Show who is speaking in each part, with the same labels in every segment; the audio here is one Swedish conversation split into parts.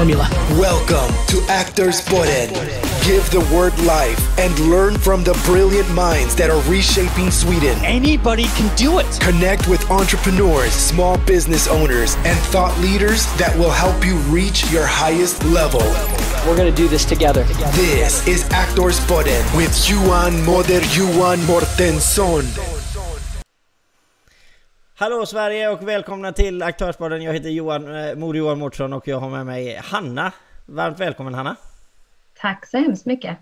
Speaker 1: formula.
Speaker 2: Welcome to Actors Podden. Give the word life and learn from the brilliant minds that are reshaping Sweden.
Speaker 1: Anybody can do it.
Speaker 2: Connect with entrepreneurs, small business owners, and thought leaders that will help you reach your highest level.
Speaker 1: We're going to do this together.
Speaker 2: This is Actors Podden with Johan Moder Johan Mortensson.
Speaker 3: Hallå Sverige och välkomna till Aktörspodden. Jag heter Johan, eh, Mor Johan Mårtsson och jag har med mig Hanna. Varmt välkommen Hanna!
Speaker 4: Tack så hemskt mycket!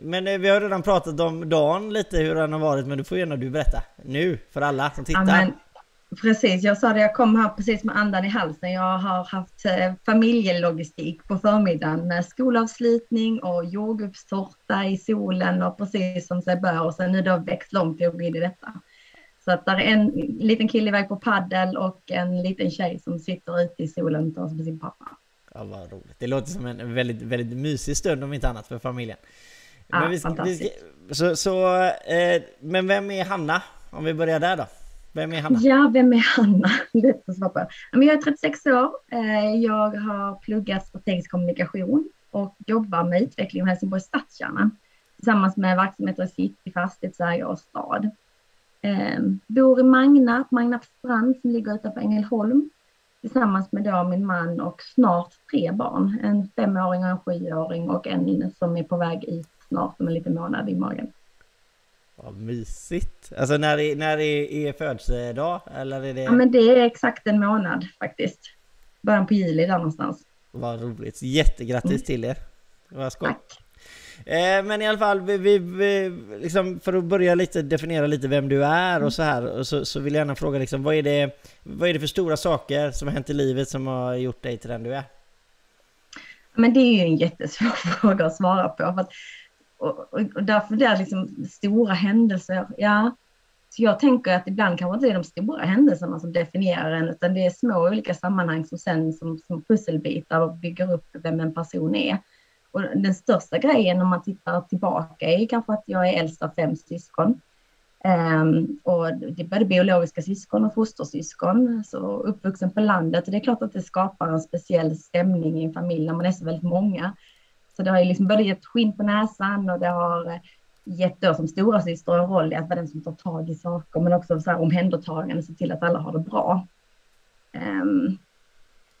Speaker 3: Men eh, vi har redan pratat om dagen lite, hur den har varit, men du får gärna du berätta nu för alla som tittar.
Speaker 4: Ja, men, precis, jag sa det, jag kom här precis med andan i halsen. Jag har haft eh, familjelogistik på förmiddagen med skolavslutning och jordgubbstårta i solen och precis som sig bör och sen nu då växt långt jag in i detta. Så att där är en liten kille iväg på paddel och en liten tjej som sitter ute i solen och med sin pappa.
Speaker 3: Ja, vad roligt. Det låter som en väldigt, väldigt mysig stund om inte annat för familjen.
Speaker 4: Ja,
Speaker 3: men vi,
Speaker 4: fantastiskt.
Speaker 3: Vi, så, så, eh, men vem är Hanna? Om vi börjar där då. Vem är Hanna?
Speaker 4: Ja, vem är Hanna? Svara på. Men Jag är 36 år. Eh, Jag har pluggat strategisk kommunikation och jobbar med utveckling i Helsingborgs stadskärna tillsammans med verksamheter i city, fastighetsägare och stad. Eh, bor i Magnarp, Magnarps strand som ligger utanför Ängelholm tillsammans med då min man och snart tre barn. En femåring och en sjuåring och en som är på väg ut snart om en liten månad i magen.
Speaker 3: Vad mysigt! Alltså när är, när är, är födelsedag? Eller är det...
Speaker 4: Ja, men det är exakt en månad faktiskt. Början på juli där någonstans.
Speaker 3: Vad roligt! Jättegrattis
Speaker 4: Mm.
Speaker 3: till er! Vad skoj!
Speaker 4: Tack.
Speaker 3: Eh, men i alla fall, vi, vi, vi, liksom, för att börja lite definiera lite vem du är och så här, och så, så vill jag gärna fråga liksom, vad är, det, vad är det för stora saker som har hänt i livet som har gjort dig till den du är?
Speaker 4: Men det är ju en jättesvår fråga att svara på. För att, och, och, och därför blir det liksom stora händelser. Ja, så jag tänker att ibland kanske inte det är de stora händelserna som definierar en, utan det är små olika sammanhang som sen som, som pusselbitar och bygger upp vem en person är. Och den största grejen om man tittar tillbaka är kanske att jag är äldst av fem syskon. Um, och det är både biologiska syskon och fostersyskon, så uppvuxen på landet. Och det är klart att det skapar en speciell stämning i en familj när man är så väldigt många. Så det har ju liksom både gett skinn på näsan och det har eh, gett då som stora syster en roll i att vara den som tar tag i saker, men också så här omhändertagande, se till att alla har det bra. Ehm,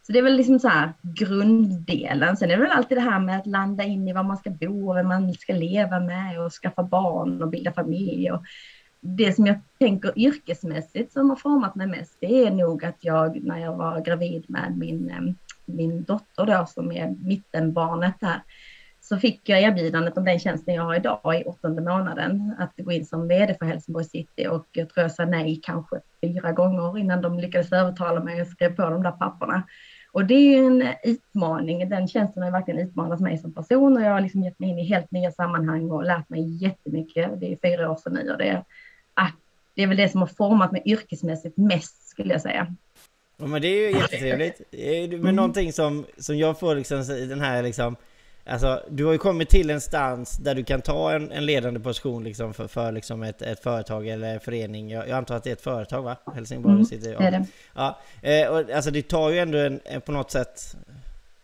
Speaker 4: så det är väl liksom så här grunddelen. Sen är det väl alltid det här med att landa in i var man ska bo och vem man ska leva med och skaffa barn och bilda familj. Och det som jag tänker yrkesmässigt som har format mig mest, det är nog att jag när jag var gravid med min, eh, min dotter då som är mittenbarnet där, så fick jag erbjudandet om den tjänsten jag har idag i åttonde månaden att gå in som vd för Helsingborg City och jag tror jag sa nej kanske fyra gånger innan de lyckades övertala mig och skrev på de där papperna. Och det är en utmaning. Den tjänsten har verkligen utmanat mig som person och jag har liksom gett mig in i helt nya sammanhang och lärt mig jättemycket. Det är fyra år sedan nu och det är, ah, det är väl det som har format mig yrkesmässigt mest skulle jag säga.
Speaker 3: Ja, men det är ju jättetrevligt. Men någonting som, som jag får liksom i den här liksom Alltså, du har ju kommit till en stans där du kan ta en, en ledande position liksom för, för liksom ett, ett företag eller förening. Jag, jag antar att det är ett företag va? Helsingborg
Speaker 4: Mm,
Speaker 3: City.
Speaker 4: det är det.
Speaker 3: Ja, eh, och, alltså det tar ju ändå en, en, på något sätt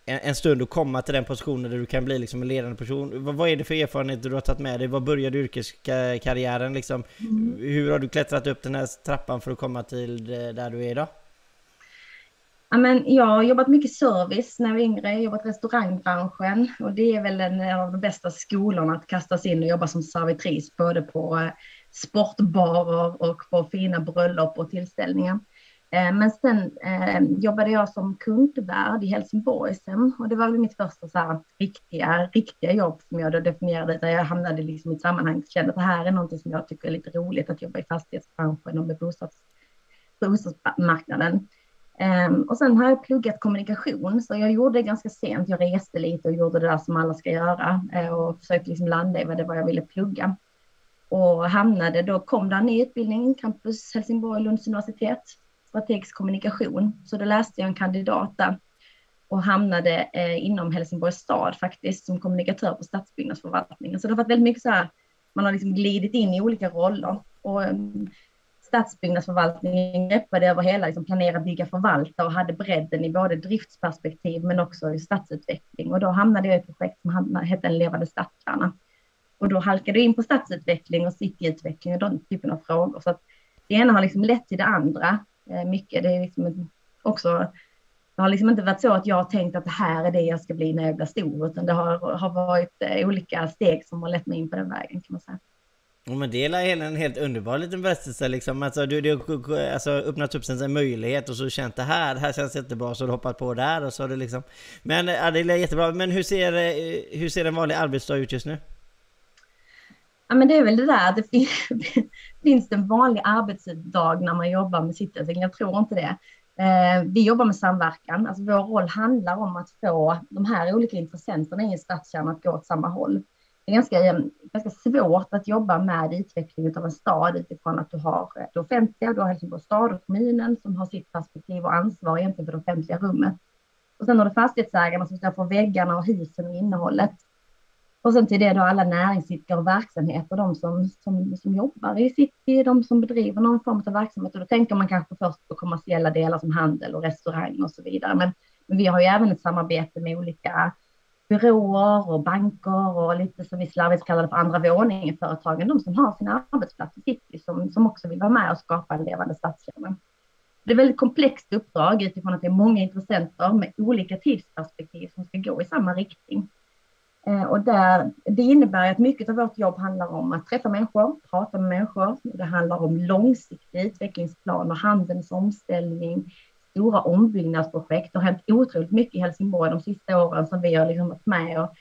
Speaker 3: en, en stund att komma till den positionen där du kan bli liksom en ledande person. Vad, vad är det för erfarenheter du har tagit med dig? Vad började yrkeskarriären liksom? Hur har du klättrat upp den här trappan för att komma till där du är idag?
Speaker 4: Ja, men jag har jobbat mycket service när jag var yngre, jag har jobbat i restaurangbranschen och det är väl en av de bästa skolorna att kastas in och jobba som servitris både på eh, sportbarer och på fina bröllop och tillställningar. Eh, men sen eh, jobbade jag som kundvärd i Helsingborgshem och det var väl mitt första så här, riktiga, riktiga jobb som jag då definierade där jag hamnade liksom i ett sammanhang och kände att det här är något som jag tycker är lite roligt att jobba i fastighetsbranschen och med bostads, bostadsmarknaden. Ehm, och sen har jag pluggat kommunikation, så jag gjorde det ganska sent. Jag reste lite och gjorde det där som alla ska göra eh, och försökte liksom landa i vad det var jag ville plugga. Och hamnade, då kom det en ny utbildning, Campus Helsingborg, Lunds universitet, strategisk kommunikation. Så då läste jag en kandidat där och hamnade eh, inom Helsingborgs stad faktiskt som kommunikatör på stadsbyggnadsförvaltningen. Så det har varit väldigt mycket så här, man har liksom glidit in i olika roller. Och, ehm, stadsbyggnadsförvaltningen greppade över hela, liksom planera, bygga, förvalta och hade bredden i både driftsperspektiv men också i stadsutveckling. Och då hamnade jag i ett projekt som hette En levande stadskärna. Och då halkade jag in på stadsutveckling och cityutveckling och den typen av frågor. Så att det ena har liksom lett till det andra eh, mycket. Det är liksom också det har liksom inte varit så att jag har tänkt att det här är det jag ska bli när jag blir stor, utan det har, har varit eh, olika steg som har lett mig in på den vägen kan man säga.
Speaker 3: Ja, men det är en helt underbar liten berättelse liksom. Alltså, du, du alltså, öppnat upp en möjlighet och så känt det här, det här känns jättebra, så du hoppat på där och så har du liksom... Men ja, det är jättebra. Men hur ser, eh, hur ser en vanlig arbetsdag ut just nu?
Speaker 4: Ja, men det är väl det där att det finns, finns en vanlig arbetsdag när man jobbar med citysing. Jag tror inte det. Eh, vi jobbar med samverkan. Alltså vår roll handlar om att få de här olika intressenterna i en stadskärna att gå åt samma håll. Det är ganska, ehm, ganska svårt att jobba med utveckling av en stad utifrån att du har eh, det offentliga, du har Helsingborgs stad och kommunen som har sitt perspektiv och ansvar egentligen för det offentliga rummet. Och sen har du fastighetsägarna som står för väggarna och husen och innehållet. Och sen till det då alla näringsidkare och verksamheter, de som, som, som jobbar i city, de som bedriver någon form av verksamhet. Och då tänker man kanske först på kommersiella delar som handel och restaurang och så vidare. Men, men vi har ju även ett samarbete med olika byråer och banker och lite som vi slarvigt kallar det för andra våningen företagen, de som har sina arbetsplatser i city som, som också vill vara med och skapa en levande stadskärna. Det är ett väldigt komplext uppdrag utifrån att det är många intressenter med olika tidsperspektiv som ska gå i samma riktning. Eh, och där, det innebär att mycket av vårt jobb handlar om att träffa människor, prata med människor. Det handlar om långsiktig utvecklingsplan och handelns omställning, stora ombyggnadsprojekt. Det har hänt otroligt mycket i Helsingborg de sista åren som vi har liksom varit med och,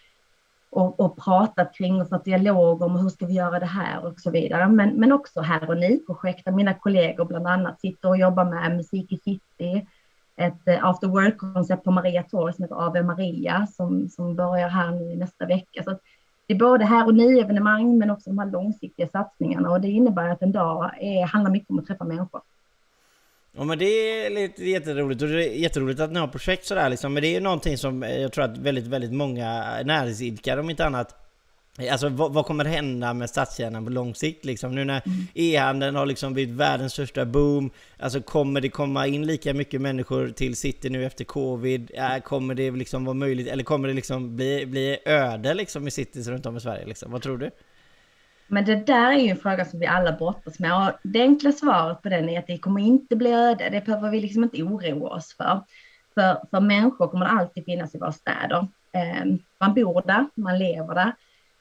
Speaker 4: och, och pratat kring och fått dialog om hur ska vi göra det här och så vidare. Men, men också här och nu-projekt där mina kollegor bland annat sitter och jobbar med Musik i city, ett eh, after work-koncept på Maria Torg som heter Ave Maria som, som börjar här nu nästa vecka. Så det är både här och nu-evenemang men också de här långsiktiga satsningarna och det innebär att en dag är, handlar mycket om att träffa människor.
Speaker 3: Ja men det är lite jätteroligt och det är jätteroligt att ni har projekt sådär liksom. Men det är någonting som jag tror att väldigt, väldigt många näringsidkare om inte annat Alltså vad, vad, kommer hända med stadskärnan på lång sikt liksom? Nu när mm. e-handeln har liksom blivit världens största boom Alltså kommer det komma in lika mycket människor till city nu efter covid? Äh, kommer det liksom vara möjligt? Eller kommer det liksom bli, bli öde liksom i cities runt om i Sverige liksom? Vad tror du?
Speaker 4: Men det där är ju en fråga som vi alla brottas med och det enkla svaret på den är att det kommer inte bli öde. Det behöver vi liksom inte oroa oss för. För, för människor kommer alltid finnas i våra städer. Ehm, man bor där, man lever där.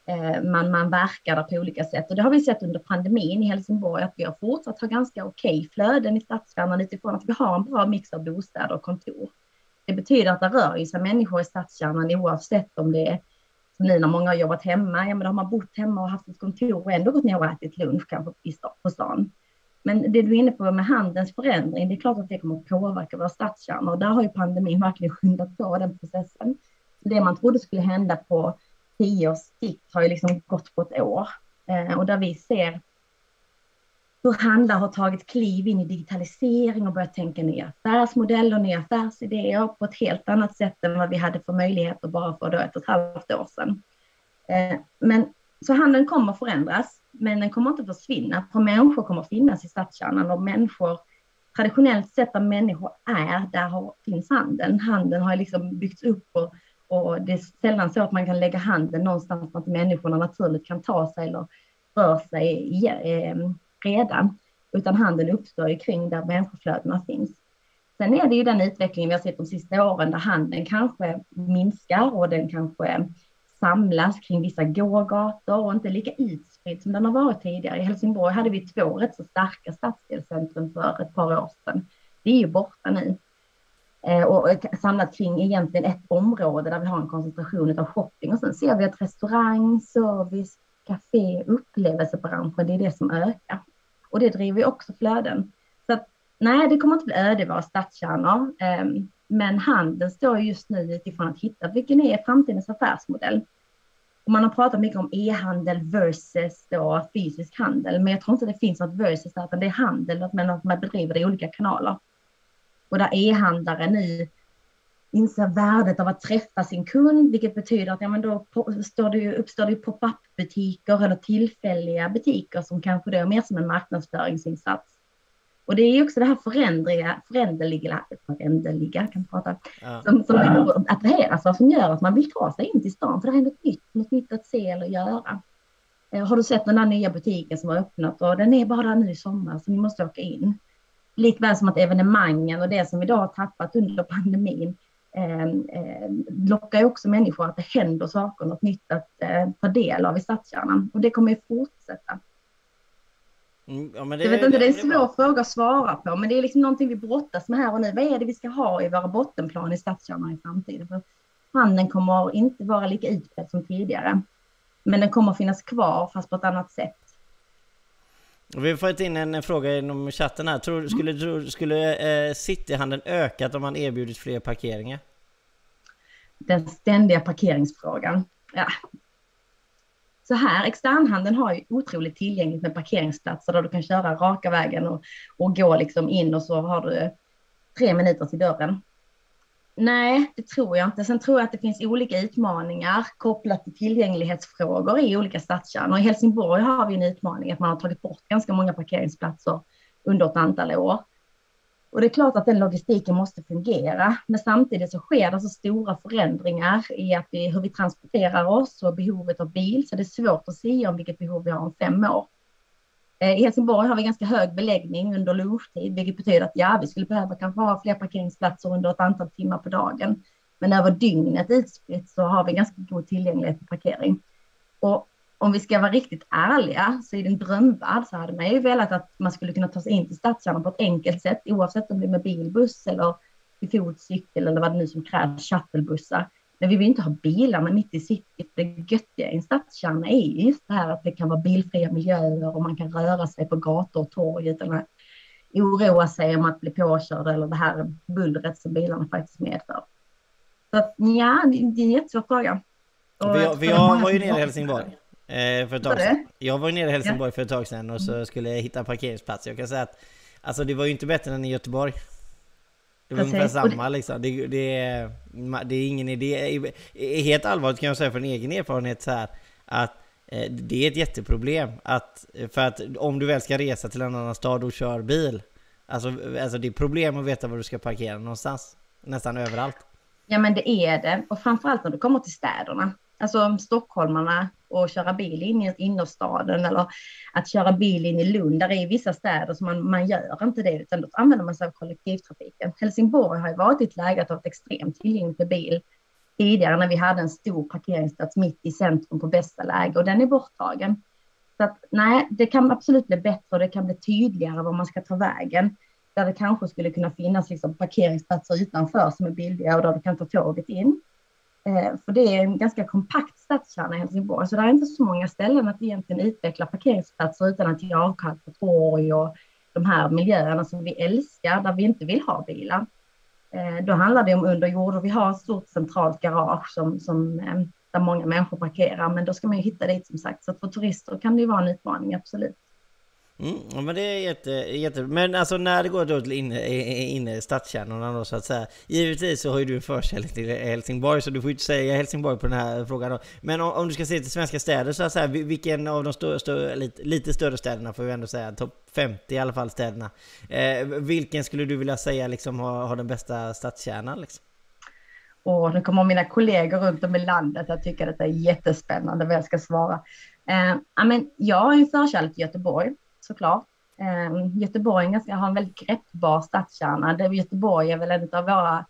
Speaker 4: Ehm, man, man verkar där på olika sätt. Och det har vi sett under pandemin i Helsingborg, att vi har fortsatt ha ganska okej okay flöden i stadskärnan utifrån att vi har en bra mix av bostäder och kontor. Det betyder att det rör sig människor i stadskärnan oavsett om det är nu när många har jobbat hemma, ja men då har man bott hemma och haft ett kontor och ändå gått ner och ätit lunch kanske på stan. Men det du är inne på med handelns förändring, det är klart att det kommer att påverka våra stadskärnor och där har ju pandemin verkligen skyndat på den processen. Det man trodde skulle hända på tio års sikt har ju liksom gått på ett år eh, och där vi ser hur handlare har tagit kliv in i digitalisering och börjat tänka nya affärsmodeller, nya affärsidéer på ett helt annat sätt än vad vi hade för möjligheter bara för då ett och ett halvt år sedan. Eh, men så handeln kommer förändras, men den kommer inte försvinna, för människor kommer finnas i stadskärnan och människor, traditionellt sett där människor är, där har, finns handeln. Handeln har liksom byggts upp och och det är sällan så att man kan lägga handen någonstans att människorna naturligt kan ta sig eller rör sig eh, redan, utan handeln uppstår ju kring där människoflödena finns. Sen är det ju den utvecklingen vi har sett de sista åren där handeln kanske minskar och den kanske samlas kring vissa gågator och inte lika utspridd som den har varit tidigare. I Helsingborg hade vi två rätt så starka stadsdelscentrum för ett par år sedan. Det är ju borta nu. Eh, och samlat kring egentligen ett område där vi har en koncentration av shopping och sen ser vi att restaurang, service, café, upplevelsebranschen, det är det som ökar. Och det driver ju också flöden. Så att, nej, det kommer inte bli öde våra stadskärnor, ehm, men handeln står just nu utifrån att hitta vilken är framtidens affärsmodell. Och man har pratat mycket om e-handel versus då fysisk handel, men jag tror inte det finns något versus utan det är handel, men att man bedriver det i olika kanaler och där e-handlare nu inser värdet av att träffa sin kund, vilket betyder att ja, men då står det, uppstår det pop-up butiker eller tillfälliga butiker som kanske då är mer som en marknadsföringsinsats. Och det är också det här förändriga, föränderliga, föränderliga kan prata,
Speaker 3: Ja.
Speaker 4: som, som människor attraheras av, som gör att man vill ta sig in till stan, för det här är något nytt, något nytt att se eller göra. Eh, Har du sett den där nya butiken som har öppnat och den är bara där nu i sommar så ni måste åka in. Likväl som att evenemangen och det som idag har tappat under pandemin lockar ju också människor att det händer saker, något nytt att eh, ta del av i stadskärnan. Och det kommer ju fortsätta.
Speaker 3: Mm, ja, det,
Speaker 4: Jag vet inte, det är en
Speaker 3: bra.
Speaker 4: svår fråga att svara på, men det är liksom någonting vi brottas med här och nu. Vad är det vi ska ha i våra bottenplan i stadskärnan i framtiden? För handeln kommer inte vara lika utbredd som tidigare. Men den kommer finnas kvar, fast på ett annat sätt.
Speaker 3: Vi har fått in en fråga inom chatten här. Tror, skulle tror, skulle eh, Cityhandeln ökat om man erbjudit fler parkeringar?
Speaker 4: Den ständiga parkeringsfrågan. Ja. Så här, externhandeln har ju otroligt tillgängligt med parkeringsplatser där du kan köra raka vägen och, och gå liksom in och så har du tre minuter till dörren. Nej, det tror jag inte. Sen tror jag att det finns olika utmaningar kopplat till tillgänglighetsfrågor i olika stadskärnor. I Helsingborg har vi en utmaning att man har tagit bort ganska många parkeringsplatser under ett antal år. Och det är klart att den logistiken måste fungera, men samtidigt så sker det så stora förändringar i att vi, hur vi transporterar oss och behovet av bil, så det är svårt att säga om vilket behov vi har om fem år. Eh, I Helsingborg har vi ganska hög beläggning under lunchtid, vilket betyder att ja, vi skulle behöva kanske ha fler parkeringsplatser under ett antal timmar på dagen. Men över dygnet utspritt så har vi ganska god tillgänglighet till parkering. Och om vi ska vara riktigt ärliga så i den drömvärld så hade man ju velat att man skulle kunna ta sig in till stadskärnan på ett enkelt sätt oavsett om det är med bilbuss eller i fotcykel eller vad det nu som krävs, shuttlebussar. Men vi vill inte ha bilarna mitt i city. Det göttiga i en stadskärna är ju just det här att det kan vara bilfria miljöer och man kan röra sig på gator och torg utan att oroa sig om att bli påkörd eller det här bullret som bilarna faktiskt medför. Så att, ja, det är en jättesvår fråga. Och
Speaker 3: Vi,
Speaker 4: jag
Speaker 3: vi
Speaker 4: att
Speaker 3: jag var ju nere i Helsingborg. Eh, för ett tag sedan. Jag var ju nere i Helsingborg för ett tag sedan och så skulle jag hitta en parkeringsplats. Jag kan säga att Alltså det var ju inte bättre än i Göteborg. Det var
Speaker 4: Precis.
Speaker 3: ungefär samma liksom. Det, det, är, det är ingen idé. Helt allvarligt kan jag säga från egen erfarenhet så här att eh, det är ett jätteproblem att för att om du väl ska resa till en annan stad och kör bil Alltså, alltså det är problem att veta var du ska parkera någonstans Nästan överallt
Speaker 4: Ja, men det är det. Och framförallt när du kommer till städerna. Alltså stockholmarna och köra bil in i innerstaden eller att köra bil in i Lund. Där är vissa städer som man, man gör inte det, utan då använder man sig av kollektivtrafiken. Helsingborg har ju varit i ett läge att ha ett extremt tillgängligt för bil tidigare när vi hade en stor parkeringsplats mitt i centrum på bästa läge och den är borttagen. Så att nej, det kan absolut bli bättre och det kan bli tydligare var man ska ta vägen. Där det kanske skulle kunna finnas liksom parkeringsplatser utanför som är billiga och där du kan ta tåget in. Eh, för det är en ganska kompakt stadskärna i Helsingborg, så det är inte så många ställen att egentligen utveckla parkeringsplatser utan att ge avkall på torg och de här miljöerna som vi älskar, där vi inte vill ha bilar. Eh, då handlar det om underjord och vi har ett stort centralt garage som, som, eh, där många människor parkerar, men då ska man ju hitta dit som sagt. Så att för turister kan det ju vara en utmaning, absolut.
Speaker 3: Mm, ja, men det är jätte, jätte... Men alltså när det går då till inne, inne i stadskärnorna då så att säga. Givetvis så har ju du en förkärlek till Helsingborg så du får ju inte säga Helsingborg på den här frågan då. Men om, om du ska se till svenska städer så att säga, vilken av de stö, stö, lite, lite större städerna får vi ändå säga, topp 50 i alla fall städerna. Eh, vilken skulle du vilja säga liksom har, har den bästa stadskärnan liksom?
Speaker 4: Och nu kommer mina kollegor runt om i landet att tycka att det är jättespännande vad jag ska svara. Eh, men jag har en förkärlek till Göteborg såklart. Eh, Göteborg är ganska, har en väldigt greppbar stadskärna. Göteborg är väl en av våra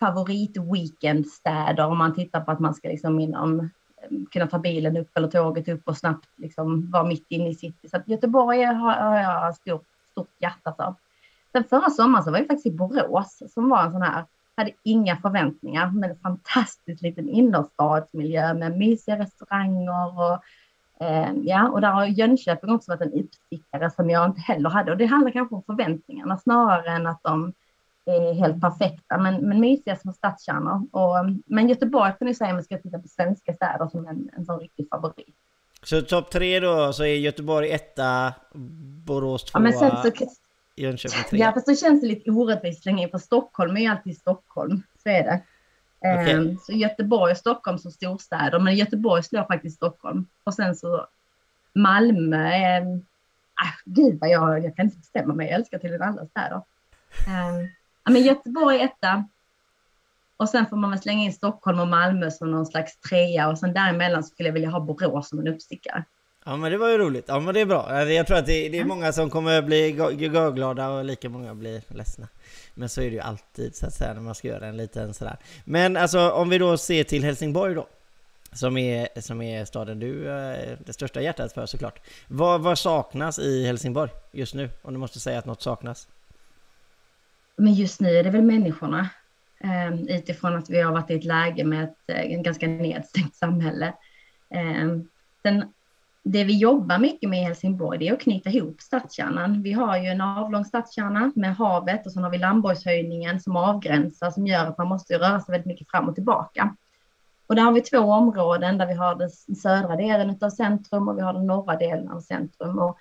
Speaker 4: favoritweekendstäder om man tittar på att man ska liksom inom, ehm, kunna ta bilen upp eller tåget upp och snabbt liksom vara mitt inne i city. Så att Göteborg har, har jag stort, stort hjärta för. Sen förra sommaren så var jag faktiskt i Borås som var en sån här hade inga förväntningar, men en fantastiskt liten innerstadsmiljö med mysiga restauranger och ja, och där har Jönköping också varit en uppstickare som jag inte heller hade och det handlar kanske om förväntningarna snarare än att de är helt perfekta, men, men mysiga små stadskärnor. Och, men Göteborg kan jag säga om jag ska titta på svenska städer som en, en sån riktig favorit.
Speaker 3: Så topp tre då så är Göteborg etta, Borås tvåa,
Speaker 4: Ja, men sen så,
Speaker 3: Jönköping tre.
Speaker 4: Ja, fast då känns det lite orättvist länge för Stockholm är ju alltid Stockholm. Så är det.
Speaker 3: Okay.
Speaker 4: Ehm, så Göteborg och Stockholm som storstäder, men Göteborg slår faktiskt Stockholm. Och sen så Malmö, är, äh, gud vad jag, jag kan inte bestämma mig, jag älskar tydligen alla städer. Äh, men Göteborg är etta. Och sen får man väl slänga in Stockholm och Malmö som någon slags trea och sen däremellan skulle jag vilja ha Borås som en uppstickare.
Speaker 3: Ja men det var ju roligt. Ja men det är bra. Jag tror att det, det är många som kommer bli glada och lika många blir ledsna. Men så är det ju alltid så att säga när man ska göra en liten sådär. Men alltså om vi då ser till Helsingborg då. Som är, som är staden du är det största hjärtat för såklart. Vad, vad saknas i Helsingborg just nu? Om du måste säga att något saknas.
Speaker 4: Men just nu är det väl människorna. Um, utifrån att vi har varit i ett läge med ett, ett ganska nedstängt samhälle. Um, sen det vi jobbar mycket med i Helsingborg det är att knyta ihop stadskärnan. Vi har ju en avlång stadskärna med havet och så har vi Landborgshöjningen som avgränsar som gör att man måste röra sig väldigt mycket fram och tillbaka. Och där har vi två områden där vi har den södra delen av centrum och vi har den norra delen av centrum. Och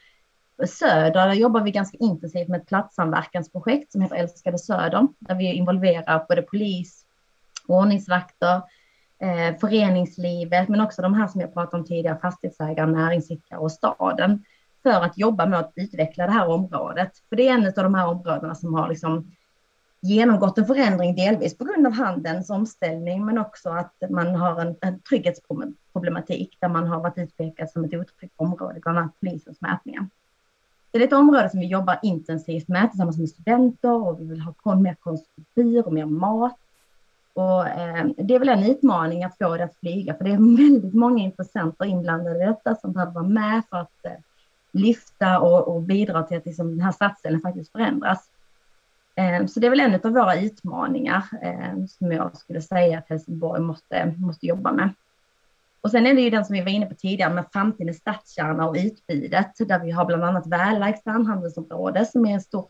Speaker 4: söder där jobbar vi ganska intensivt med ett platssamverkansprojekt som heter Älskade Söder där vi involverar både polis, ordningsvakter, eh, föreningslivet, men också de här som jag pratade om tidigare, fastighetsägare, näringsidkare och staden, för att jobba med att utveckla det här området. För det är en av de här områdena som har liksom genomgått en förändring, delvis på grund av handelns omställning, men också att man har en, en trygghetsproblematik där man har varit utpekad som ett otryggt område, bland annat polisens mätningar. Det är ett område som vi jobbar intensivt med tillsammans med studenter och vi vill ha mer konstruktur och mer mat och, eh, det är väl en utmaning att få det att flyga, för det är väldigt många intressenter inblandade i detta som behöver vara med för att eh, lyfta och, och, bidra till att liksom, den här stadsdelen faktiskt förändras. Eh, så det är väl en av våra utmaningar eh, som jag skulle säga att Helsingborg måste, måste jobba med. Och sen är det ju den som vi var inne på tidigare med framtidens stadskärna och utbudet, där vi har bland annat Väla externhandelsområde som är en stor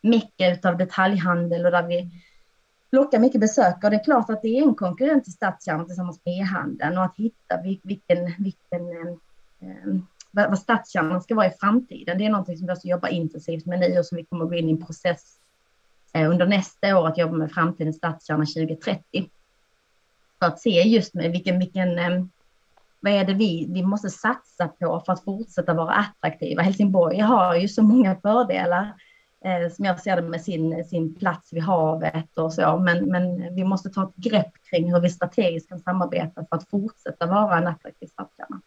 Speaker 4: mecka av detaljhandel och där vi lockar mycket besökare. Det är klart att det är en konkurrent till stadskärnan tillsammans med e-handeln och att hitta vilken, vilken eh, eh vad stadskärnan ska vara i framtiden. Det är någonting som vi också jobbar intensivt med nu och som vi kommer att gå in i en process eh, under nästa år att jobba med framtidens stadskärna 2030. För att se just med vilken, vilken eh, vad är det vi, vi måste satsa på för att fortsätta vara attraktiva? Helsingborg har ju så många fördelar eh, som jag ser det med sin, sin plats vid havet och så. Men, men vi måste ta ett grepp kring hur vi strategiskt kan samarbeta för att fortsätta vara en attraktiv stadskärna.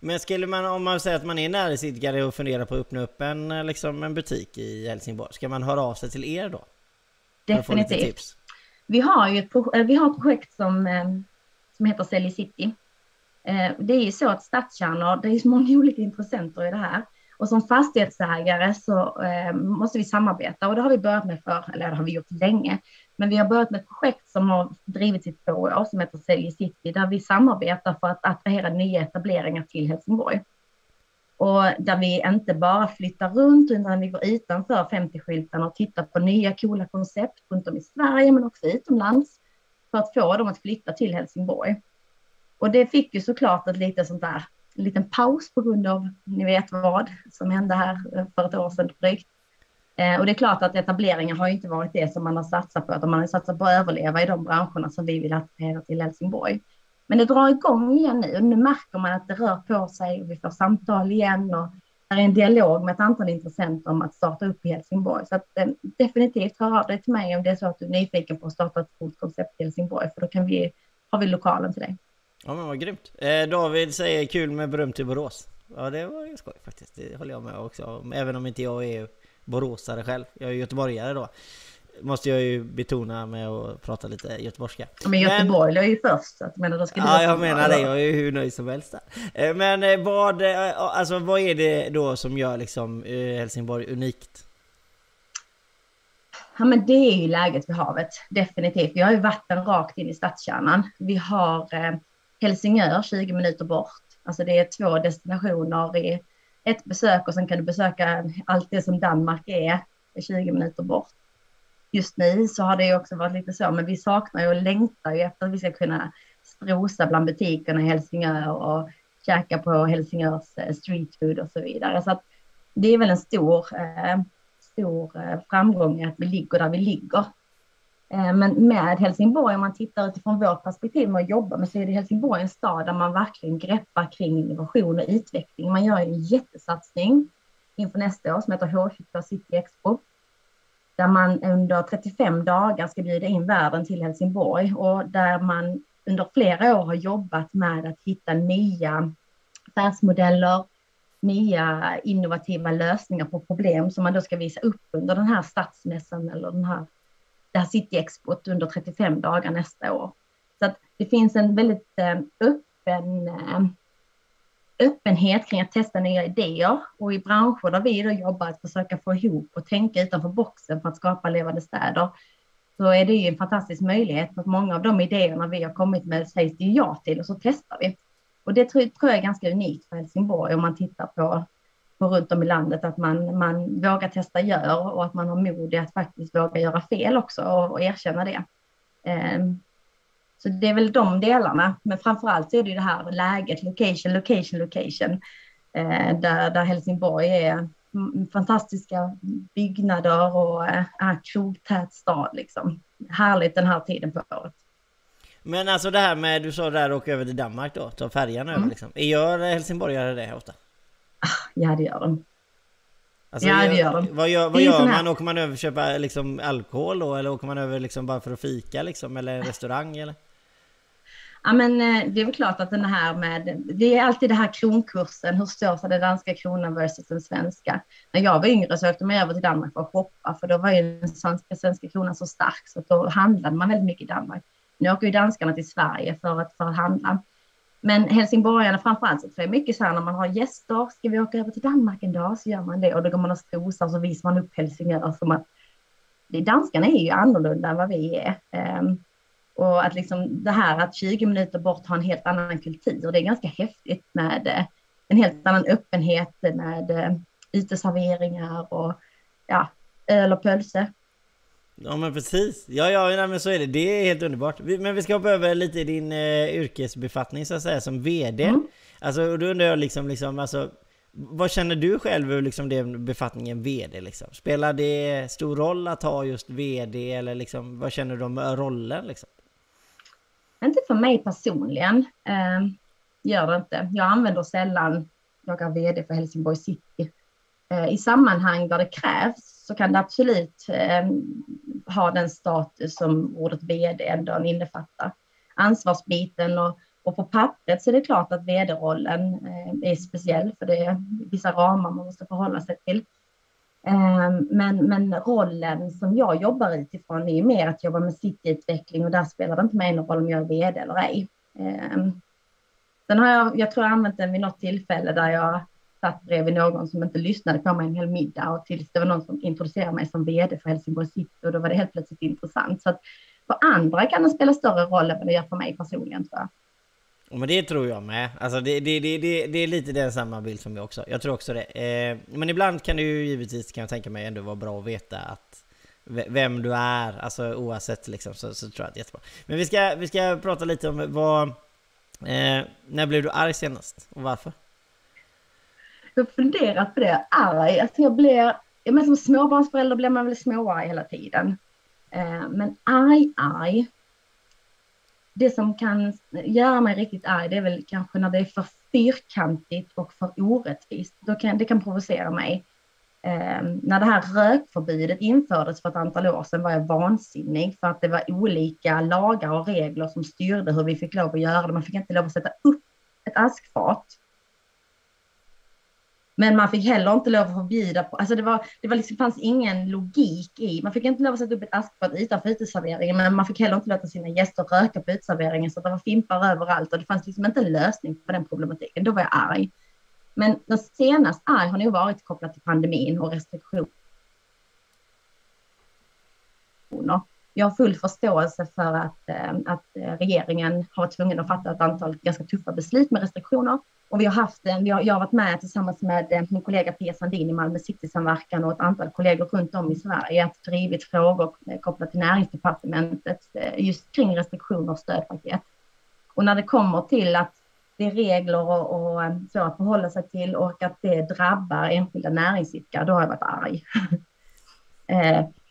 Speaker 3: Men skulle man, om man säger att man är näringsidkare och funderar på att öppna upp en, liksom en butik i Helsingborg, ska man höra av sig till er då?
Speaker 4: Definitivt. Vi har ju ett, eh, vi har ett projekt som, eh, som heter Sälj City. Eh, det är ju så att stadskärnor, det är så många olika intressenter i det här. Och som fastighetsägare så eh, måste vi samarbeta och det har vi börjat med för, eller det har vi gjort länge. Men vi har börjat med ett projekt som har drivits i två år som heter Sälj City där vi samarbetar för att attrahera nya etableringar till Helsingborg. Och där vi inte bara flyttar runt utan vi går utanför 50-skyltarna och tittar på nya coola koncept runt om i Sverige men också utomlands för att få dem att flytta till Helsingborg. Och det fick ju såklart ett lite sånt där en liten paus på grund av, ni vet vad, som hände här eh, för ett år sedan drygt. Eh, och det är klart att etableringar har inte varit det som man har satsat på, utan man har satsat på att överleva i de branscherna som vi vill attrahera till Helsingborg. Men det drar igång igen nu och nu märker man att det rör på sig och vi får samtal igen och det är en dialog med ett antal intressenter om att starta upp i Helsingborg. Så att, eh, definitivt hör av dig till mig om det är så att du är nyfiken på att starta ett stort koncept i Helsingborg, för då kan vi, har vi lokalen till dig.
Speaker 3: Ja men vad grymt. Eh, David säger kul med beröm till Borås. Ja det var ju skoj faktiskt. Det håller jag med också Även om inte jag är boråsare själv. Jag är göteborgare då. Måste jag ju betona med att prata lite göteborgska.
Speaker 4: Men Göteborg men, är ju först. Så att, menar, då ska
Speaker 3: ja jag menar det. Jag är ju hur nöjd som helst där. Eh, men eh, vad, eh, alltså, vad är det då som gör liksom Helsingborg unikt?
Speaker 4: Ja, men det är ju läget vid havet, definitivt. Vi har ju vatten rakt in i stadskärnan. Vi har Helsingör 20 minuter bort. Alltså det är två destinationer i ett besök och sen kan du besöka allt det som Danmark är 20 minuter bort. Just nu så har det också varit lite så, men vi saknar ju och längtar ju efter att vi ska kunna strosa bland butikerna i Helsingör och käka på Helsingörs eh, street food och så vidare. Så att det är väl en stor, eh, stor eh, framgång att vi ligger där vi ligger. Eh, men med Helsingborg, om man tittar utifrån vårt perspektiv med att jobba med, så är det Helsingborg en stad där man verkligen greppar kring innovation och utveckling. Man gör en jättesatsning inför nästa år som heter H22 City Expo. Där man under 35 dagar ska bjuda in världen till Helsingborg och där man under flera år har jobbat med att hitta nya affärsmodeller, nya innovativa lösningar på problem som man då ska visa upp under den här stadsmässan eller den här, det här City Expot under 35 dagar nästa år. Så att det finns en väldigt eh, öppen eh, öppenhet kring att testa nya idéer och i branscher där vi då jobbar att försöka få ihop och tänka utanför boxen för att skapa levande städer så är det ju en fantastisk möjlighet att många av de idéerna vi har kommit med sägs det ja till och så testar vi. Och det tror, jag är ganska unikt för Helsingborg om man tittar på, runt om i landet att man, man vågar testa gör och att man har mod i att faktiskt våga göra fel också och, och erkänna det. Um, så det är väl de delarna, men framför allt är det ju det här läget, location, location, location, eh, där, där Helsingborg är fantastiska byggnader och eh, är krogtät stad liksom. Härligt den här tiden på året.
Speaker 3: Men alltså det här med, du sa där åka över till Danmark då, ta färjan över mm. liksom. Gör helsingborgare det ofta?
Speaker 4: Ah, ja det gör de.
Speaker 3: Alltså, ja det gör de. Vad gör, vad gör man? Åker man över och köpa liksom alkohol då? Eller åker man över liksom bara för att fika liksom? Eller en restaurang eller?
Speaker 4: Ja, men eh, det är väl klart att den här med, det är alltid det här kronkursen, hur står sig den danska kronan versus den svenska? När jag var yngre så åkte man över till Danmark för att shoppa, för då var ju den svenska, svenska kronan så stark så då handlade man väldigt mycket i Danmark. Nu åker ju danskarna till Sverige för att, för att handla. Men helsingborgarna framförallt så tror jag mycket så här när man har gäster, ska vi åka över till Danmark en dag så gör man det och då går man och strosar och så visar man upp Helsingör som att det, danskarna är ju annorlunda än vad vi är. Um, och att liksom det här att 20 minuter bort ha en helt annan kultur, det är ganska häftigt med eh, en helt annan öppenhet med eh, uteserveringar och ja, öl och pölse.
Speaker 3: Ja men precis, ja ja nej, men så är det, det är helt underbart. Men vi ska hoppa över lite i din eh, yrkesbefattning så att säga som VD. Mm. Alltså då undrar jag liksom, liksom alltså, vad känner du själv liksom den befattningen VD liksom? Spelar det stor roll att ha just VD eller liksom, vad känner du om rollen liksom?
Speaker 4: Inte för mig personligen, eh, gör det inte. Jag använder sällan, jag är vd för Helsingborg City. Eh, I sammanhang där det krävs så kan det absolut eh, ha den status som ordet vd ändå innefattar. Ansvarsbiten och, och på pappret så är det klart att vd-rollen eh, är speciell för det är vissa ramar man måste förhålla sig till. Ehm, men, men rollen som jag jobbar utifrån är mer att jobba med cityutveckling och där spelar det inte mig någon roll om jag är vd eller ej. Ehm, sen har jag, jag tror jag använt den vid något tillfälle där jag satt bredvid någon som inte lyssnade på mig en hel middag och tills det var någon som introducerade mig som vd för Helsingborg City och då var det helt plötsligt intressant. Så att för andra kan det spela större roll än vad det gör för mig personligen tror jag.
Speaker 3: Men det tror jag med. Alltså det, det, det, det, det är lite den samma bild som jag också. Jag tror också det. Eh, men ibland kan det ju givetvis, kan jag tänka mig, ändå vara bra att veta att vem du är, alltså oavsett liksom, så, så tror jag att det är jättebra. Men vi ska, vi ska prata lite om vad... Eh, när blev du arg senast och varför?
Speaker 4: Jag har funderat på det. Arg, alltså jag blir... Men som småbarnsförälder blir man väl småarg hela tiden. Eh, men arg, arg det som kan göra mig riktigt arg, det är väl kanske när det är för fyrkantigt och för orättvist. Då kan, det kan provocera mig. Eh, när det här rökförbudet infördes för ett antal år sedan var jag vansinnig för att det var olika lagar och regler som styrde hur vi fick lov att göra det. Man fick inte lov att sätta upp ett askfat men man fick heller inte lov att förbjuda, alltså det, var, det var liksom, fanns ingen logik i, man fick inte lov att sätta upp ett askfat utanför uteserveringen, men man fick heller inte låta sina gäster röka på uteserveringen, så det var fimpar överallt och det fanns liksom inte en lösning på den problematiken. Då var jag arg. Men den senaste arg har nog varit kopplat till pandemin och restriktioner. Jag har full förståelse för att, eh, att eh, regeringen har varit tvungen att fatta ett antal ganska tuffa beslut med restriktioner och vi har haft en, jag har varit med tillsammans med eh, min kollega Pia Sandin i Malmö City-samverkan och ett antal kollegor runt om i Sverige att drivit frågor kopplat till näringsdepartementet just kring restriktioner och stödpaket. Och när det kommer till att det är regler och, och så att förhålla sig till och att det drabbar enskilda näringsidkare, då har jag varit arg.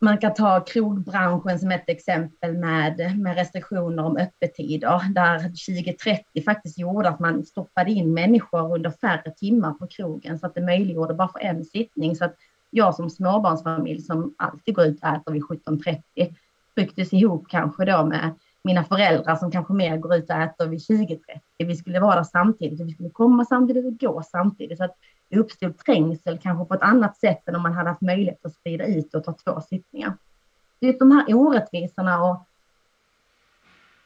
Speaker 4: man kan ta krogbranschen som ett exempel med, med restriktioner om öppettider, där 2030 faktiskt gjorde att man stoppade in människor under färre timmar på krogen, så att det möjliggjorde bara för en sittning. Så att jag som småbarnsfamilj som alltid går ut och äter vid 17.30 trycktes ihop kanske då med mina föräldrar som kanske mer går ut och äter vid 20.30. Vi skulle vara där samtidigt, vi skulle komma samtidigt och gå samtidigt. Så att det uppstod trängsel kanske på ett annat sätt än om man hade haft möjlighet att sprida ut och ta två sittningar. Det är de här orättvisorna och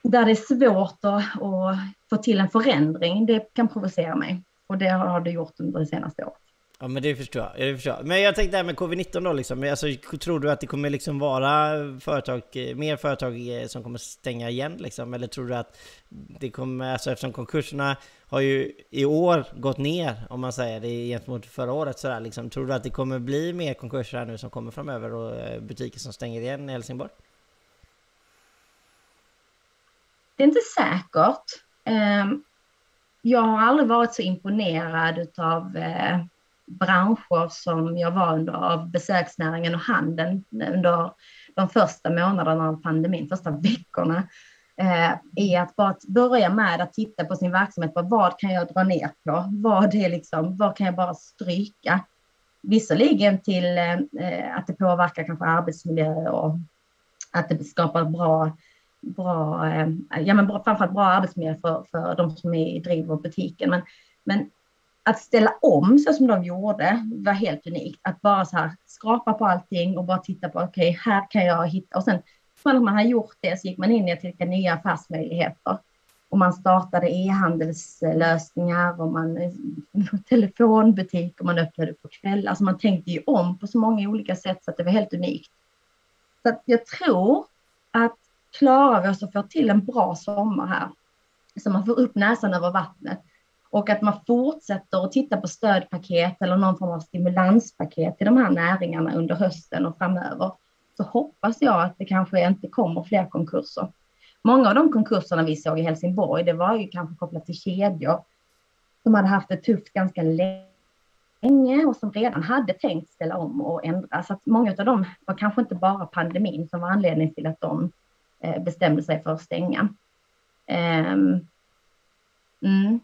Speaker 4: där det är svårt att, att få till en förändring, det kan provocera mig. Och det har det gjort under det senaste året.
Speaker 3: Ja men det förstår jag, det förstår jag. Men jag tänkte det här med covid-19 då liksom. Alltså, tror du att det kommer liksom vara företag, mer företag eh, som kommer stänga igen liksom? Eller tror du att det kommer, alltså eftersom konkurserna har ju i år gått ner om man säger det gentemot förra året sådär liksom. Tror du att det kommer bli mer konkurser här nu som kommer framöver och eh, butiker som stänger igen i Helsingborg?
Speaker 4: Det är inte säkert. Ehm, jag har aldrig varit så imponerad utav eh, branscher som jag var under av besöksnäringen och handeln under de första månaderna av pandemin, första veckorna, eh, är att bara börja med att titta på sin verksamhet. På vad kan jag dra ner på? Vad, är liksom, vad kan jag bara stryka? Visserligen till eh, att det påverkar kanske arbetsmiljö och att det skapar bra, bra, eh, ja men framförallt bra arbetsmiljö för, för de som är, driver butiken. Men, men att ställa om så som de gjorde var helt unikt. Att bara så här skrapa på allting och bara titta på, okej, okay, här kan jag hitta. Och sen när man har gjort det så gick man in i att hitta nya affärsmöjligheter. Och man startade e-handelslösningar och man telefonbutik och man öppnade på kvällar. Alltså man tänkte ju om på så många olika sätt så att det var helt unikt. Så att jag tror att klarar vi oss att få till en bra sommar här, så man får upp näsan över vattnet, och att man fortsätter att titta på stödpaket eller någon form av stimulanspaket till de här näringarna under hösten och framöver, så hoppas jag att det kanske inte kommer fler konkurser. Många av de konkurserna vi såg i Helsingborg, det var ju kanske kopplat till kedjor som hade haft det tufft ganska länge och som redan hade tänkt ställa om och ändra. Så att många av dem var kanske inte bara pandemin som var anledning till att de eh, bestämde sig för att stänga. Um, mm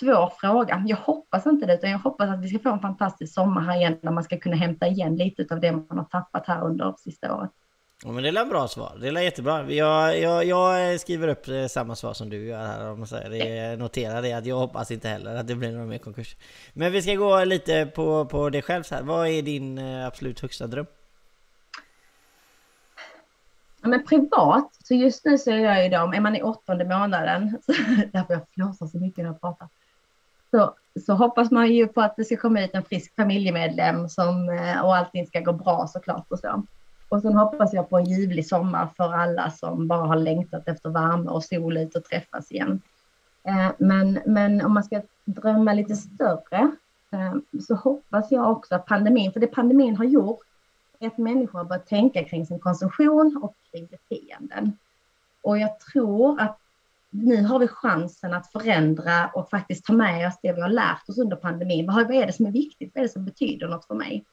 Speaker 4: svår fråga. Jag hoppas inte det, utan jag hoppas att vi ska få en fantastisk sommar här igen, där man ska kunna hämta igen lite av det man har tappat här under sista året.
Speaker 3: Ja, men det är bra svar. Det är jättebra. Jag, jag, jag skriver upp eh, samma svar som du gör här. Om man säger. Det, notera det att jag hoppas inte heller att det blir någon mer konkurs. Men vi ska gå lite på, på det själv så här. Vad är din eh, absolut högsta dröm?
Speaker 4: Ja, men privat, så just nu så är jag ju då, är man i åttonde månaden, så, därför jag flåsar så mycket när jag pratar, så, så hoppas man ju på att det ska komma ut en frisk familjemedlem som, eh, och allting ska gå bra såklart och så. Och sen hoppas jag på en ljuvlig sommar för alla som bara har längtat efter värme och sol ut och träffas igen. Eh, men, men om man ska drömma lite större eh, så hoppas jag också att pandemin, för det pandemin har gjort, är att människor har börjat tänka kring sin konsumtion och kring beteenden. Och jag tror att nu har vi chansen att förändra och faktiskt ta med oss det vi har lärt oss under pandemin. Vad är det som är viktigt? Vad är det som betyder något för mig?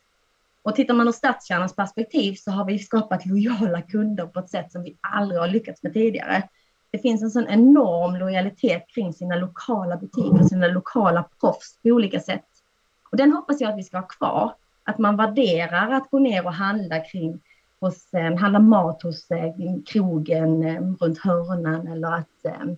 Speaker 4: Och tittar man ur stadskärnans perspektiv så har vi skapat lojala kunder på ett sätt som vi aldrig har lyckats med tidigare. Det finns en sån enorm lojalitet kring sina lokala butiker, sina lokala proffs på olika sätt. Och den hoppas jag att vi ska ha kvar. Att man värderar att gå ner och handla kring hos, eh, handla mat hos eh, krogen eh, runt hörnan eller att eh,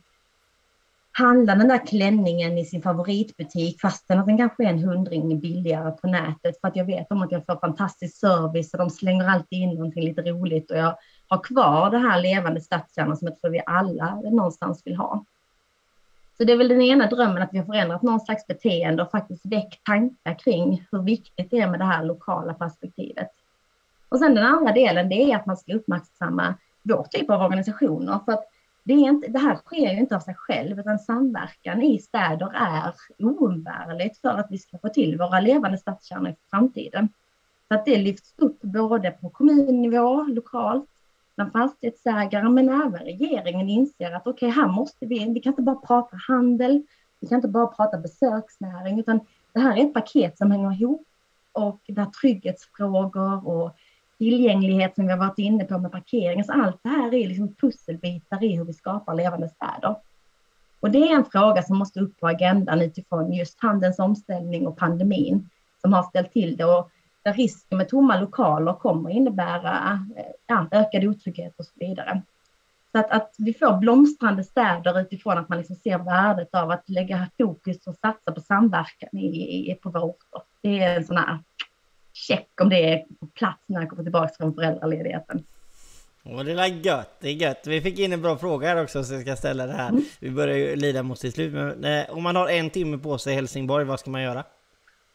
Speaker 4: handla den där klänningen i sin favoritbutik fastän att den kanske är en hundring billigare på nätet för att jag vet om att jag får fantastisk service och de slänger alltid in någonting lite roligt och jag har kvar det här levande stadskärnan som jag tror vi alla någonstans vill ha. Så det är väl den ena drömmen att vi har förändrat någon slags beteende och faktiskt väckt tankar kring hur viktigt det är med det här lokala perspektivet. Och sen den andra delen, det är att man ska uppmärksamma vår typ av organisationer. För att det, är inte, det här sker ju inte av sig själv, utan samverkan i städer är oumbärligt för att vi ska få till våra levande stadskärnor i framtiden. Så att det lyfts upp både på kommunnivå, lokalt, bland fastighetsägare, men även regeringen inser att okej, okay, här måste vi, vi kan inte bara prata handel, vi kan inte bara prata besöksnäring, utan det här är ett paket som hänger ihop och där trygghetsfrågor och tillgänglighet som vi har varit inne på med parkering. Så allt det här är liksom pusselbitar i hur vi skapar levande städer. Och det är en fråga som måste upp på agendan utifrån just handelns omställning och pandemin som har ställt till det. Och där risken med tomma lokaler kommer innebära eh, ja, ökad otrygghet och så vidare. Så att, att vi får blomstrande städer utifrån att man liksom ser värdet av att lägga fokus och satsa på samverkan i, i, på våra orter. Det är en sån här check om det är på plats när jag kommer tillbaka från föräldraledigheten.
Speaker 3: Och det är gött, det är gött. Vi fick in en bra fråga här också så jag ska ställa det här. Mm. Vi börjar ju lida mot sitt slut. Men eh, om man har en timme på sig i Helsingborg, vad ska man göra?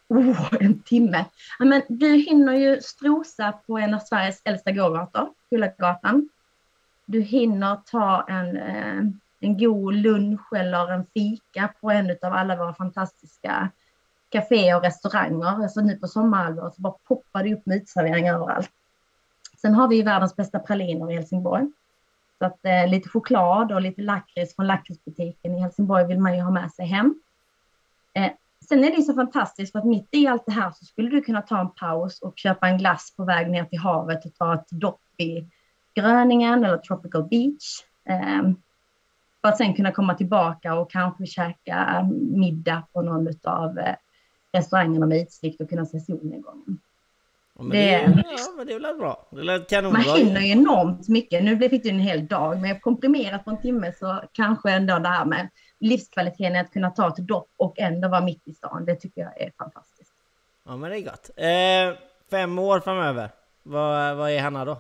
Speaker 4: Oh, en timme. Ja, men du hinner ju strosa på en av Sveriges äldsta gågator, Kullagatan. Du hinner ta en, eh, en god lunch eller en fika på en av alla våra fantastiska kaféer och restauranger. Alltså nu på sommarhalvåret så bara poppar det upp med uteserveringar överallt. Sen har vi världens bästa praliner i Helsingborg. Så att eh, lite choklad och lite lakrits från lakritsbutiken i Helsingborg vill man ju ha med sig hem. Eh, sen är det så fantastiskt för att mitt i allt det här så skulle du kunna ta en paus och köpa en glass på väg ner till havet och ta ett dopp i Gröningen eller Tropical Beach. Eh, för att sen kunna komma tillbaka och kanske käka eh, middag på någon av restaurangerna med utsikt och kunna se solnedgången.
Speaker 3: Ja, men det, det, ja, men det är väl bra. Det är kanonbra.
Speaker 4: Man hinner ju enormt mycket. Nu fick du en hel dag, men komprimerat på en timme så kanske ändå det här med livskvaliteten att kunna ta ett dopp och ändå vara mitt i stan. Det tycker jag är fantastiskt.
Speaker 3: Ja, men det är gott. Eh, fem år framöver. Vad, vad är Hanna då?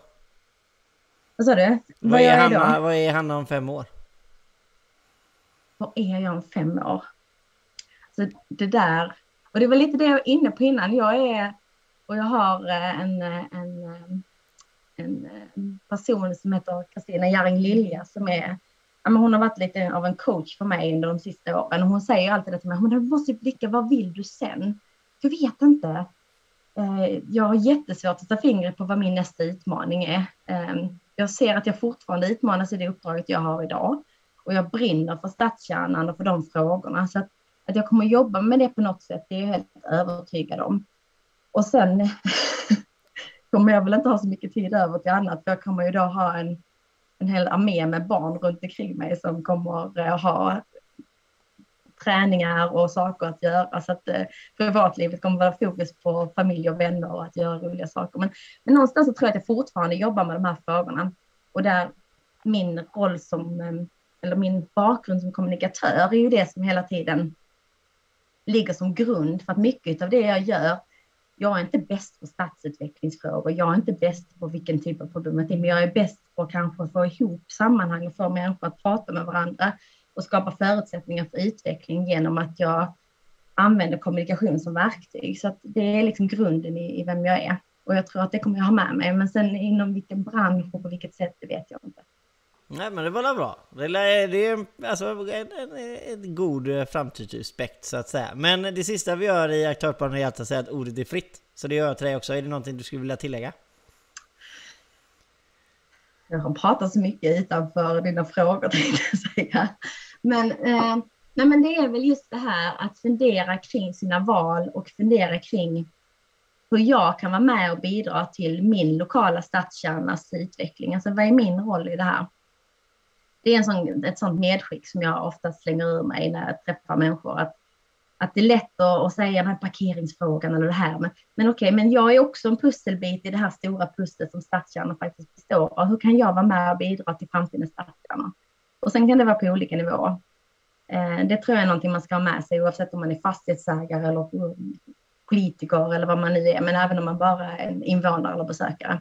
Speaker 4: Vad sa du?
Speaker 3: Vad, vad är, Hanna, vad är Hanna om fem år?
Speaker 4: Vad är jag om fem år? Så det där, och det var lite det jag var inne på innan. Jag är och jag har eh, en, eh, en, eh, en, en person som heter Kristina Jarring Lilja som är hon har varit lite av en coach för mig under de sista åren och hon säger alltid till mig, men du måste blicka, vad vill du sen? Jag vet inte. Jag har jättesvårt att ta fingret på vad min nästa utmaning är. Ehm, jag ser att jag fortfarande utmanas i det uppdraget jag har idag och jag brinner för stadskärnan och för de frågorna. Så att, jag kommer jobba med det på något sätt, det är jag helt övertygad om. Och sen kommer jag väl inte ha så mycket tid över till annat, för jag kommer ju då ha en, en hel armé med barn runt omkring mig som kommer eh, ha träningar och saker att göra. Så att eh, privatlivet kommer vara fokus på familj och vänner och att göra roliga saker. Men, men någonstans så tror jag att jag fortfarande jobbar med de här frågorna. Och där min roll som, eh, eller min bakgrund som kommunikatör är ju det som hela tiden ligger som grund för att mycket av det jag gör jag är inte bäst på stadsutvecklingsfrågor, jag är inte bäst på vilken typ av problematik, men jag är bäst på kanske att få ihop sammanhang och få människor att prata med varandra och skapa förutsättningar för utveckling genom att jag använder kommunikation som verktyg. Så att det är liksom grunden i, i vem jag är. Och jag tror att det kommer jag ha med mig. Men sen inom vilken bransch och på vilket sätt, det vet jag inte.
Speaker 3: Nej men det var bra. Det är, alltså en, en, en god eh, så att säga. Men det sista vi gör i aktörsplanen är alltså att säga att ordet är fritt. Så det gör jag till dig också. Är det någonting du skulle vilja tillägga?
Speaker 4: Jag har pratat så mycket utanför dina frågor tänkte jag säga. Men, eh, nej, men det är väl just det här att fundera kring sina val och fundera kring hur jag kan vara med och bidra till min lokala stadskärnas utveckling. Alltså vad är min roll i det här? Det är en sån, ett sånt medskick som jag ofta slänger ur mig när jag träffar människor. Att, att det är lätt att, att säga den här parkeringsfrågan eller det här. Men, men okej, men jag är också en pusselbit i det här stora pusslet som stadskärnan faktiskt består av. Hur kan jag vara med och bidra till framtidens stadskärnor? Och sen kan det vara på olika nivåer. Eh, det tror jag är någonting man ska ha med sig oavsett om man är fastighetsägare eller politiker eller vad man nu är, men även om man bara är en invånare eller besökare.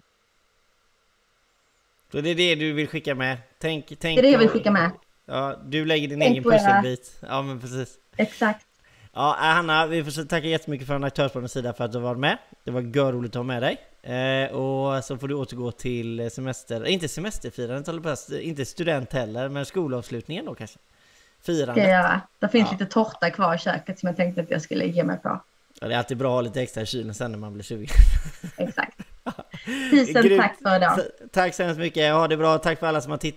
Speaker 3: Så det är det du vill skicka med? Tänk, tänk
Speaker 4: det är det jag vill skicka med.
Speaker 3: Ja, du lägger din tänk egen pusselbit. Ja, men precis.
Speaker 4: Exakt.
Speaker 3: Ja, äh, Hanna, vi får tacka jättemycket från aktörsplanens sida för att du var med. Det var görroligt att ha med dig. Eh, och så får du återgå till semester, inte semesterfirandet, inte student heller, men skolavslutningen då kanske?
Speaker 4: Firandet. Ska jag göra. Det finns ja. lite tårta kvar i köket som jag tänkte att jag skulle ge mig på.
Speaker 3: Ja, det är alltid bra att ha lite extra i kylen sen när man blir sugen.
Speaker 4: Exakt. Tusen Grymt. tack för idag.
Speaker 3: Tack så hemskt mycket. Ha det bra. Tack för alla som har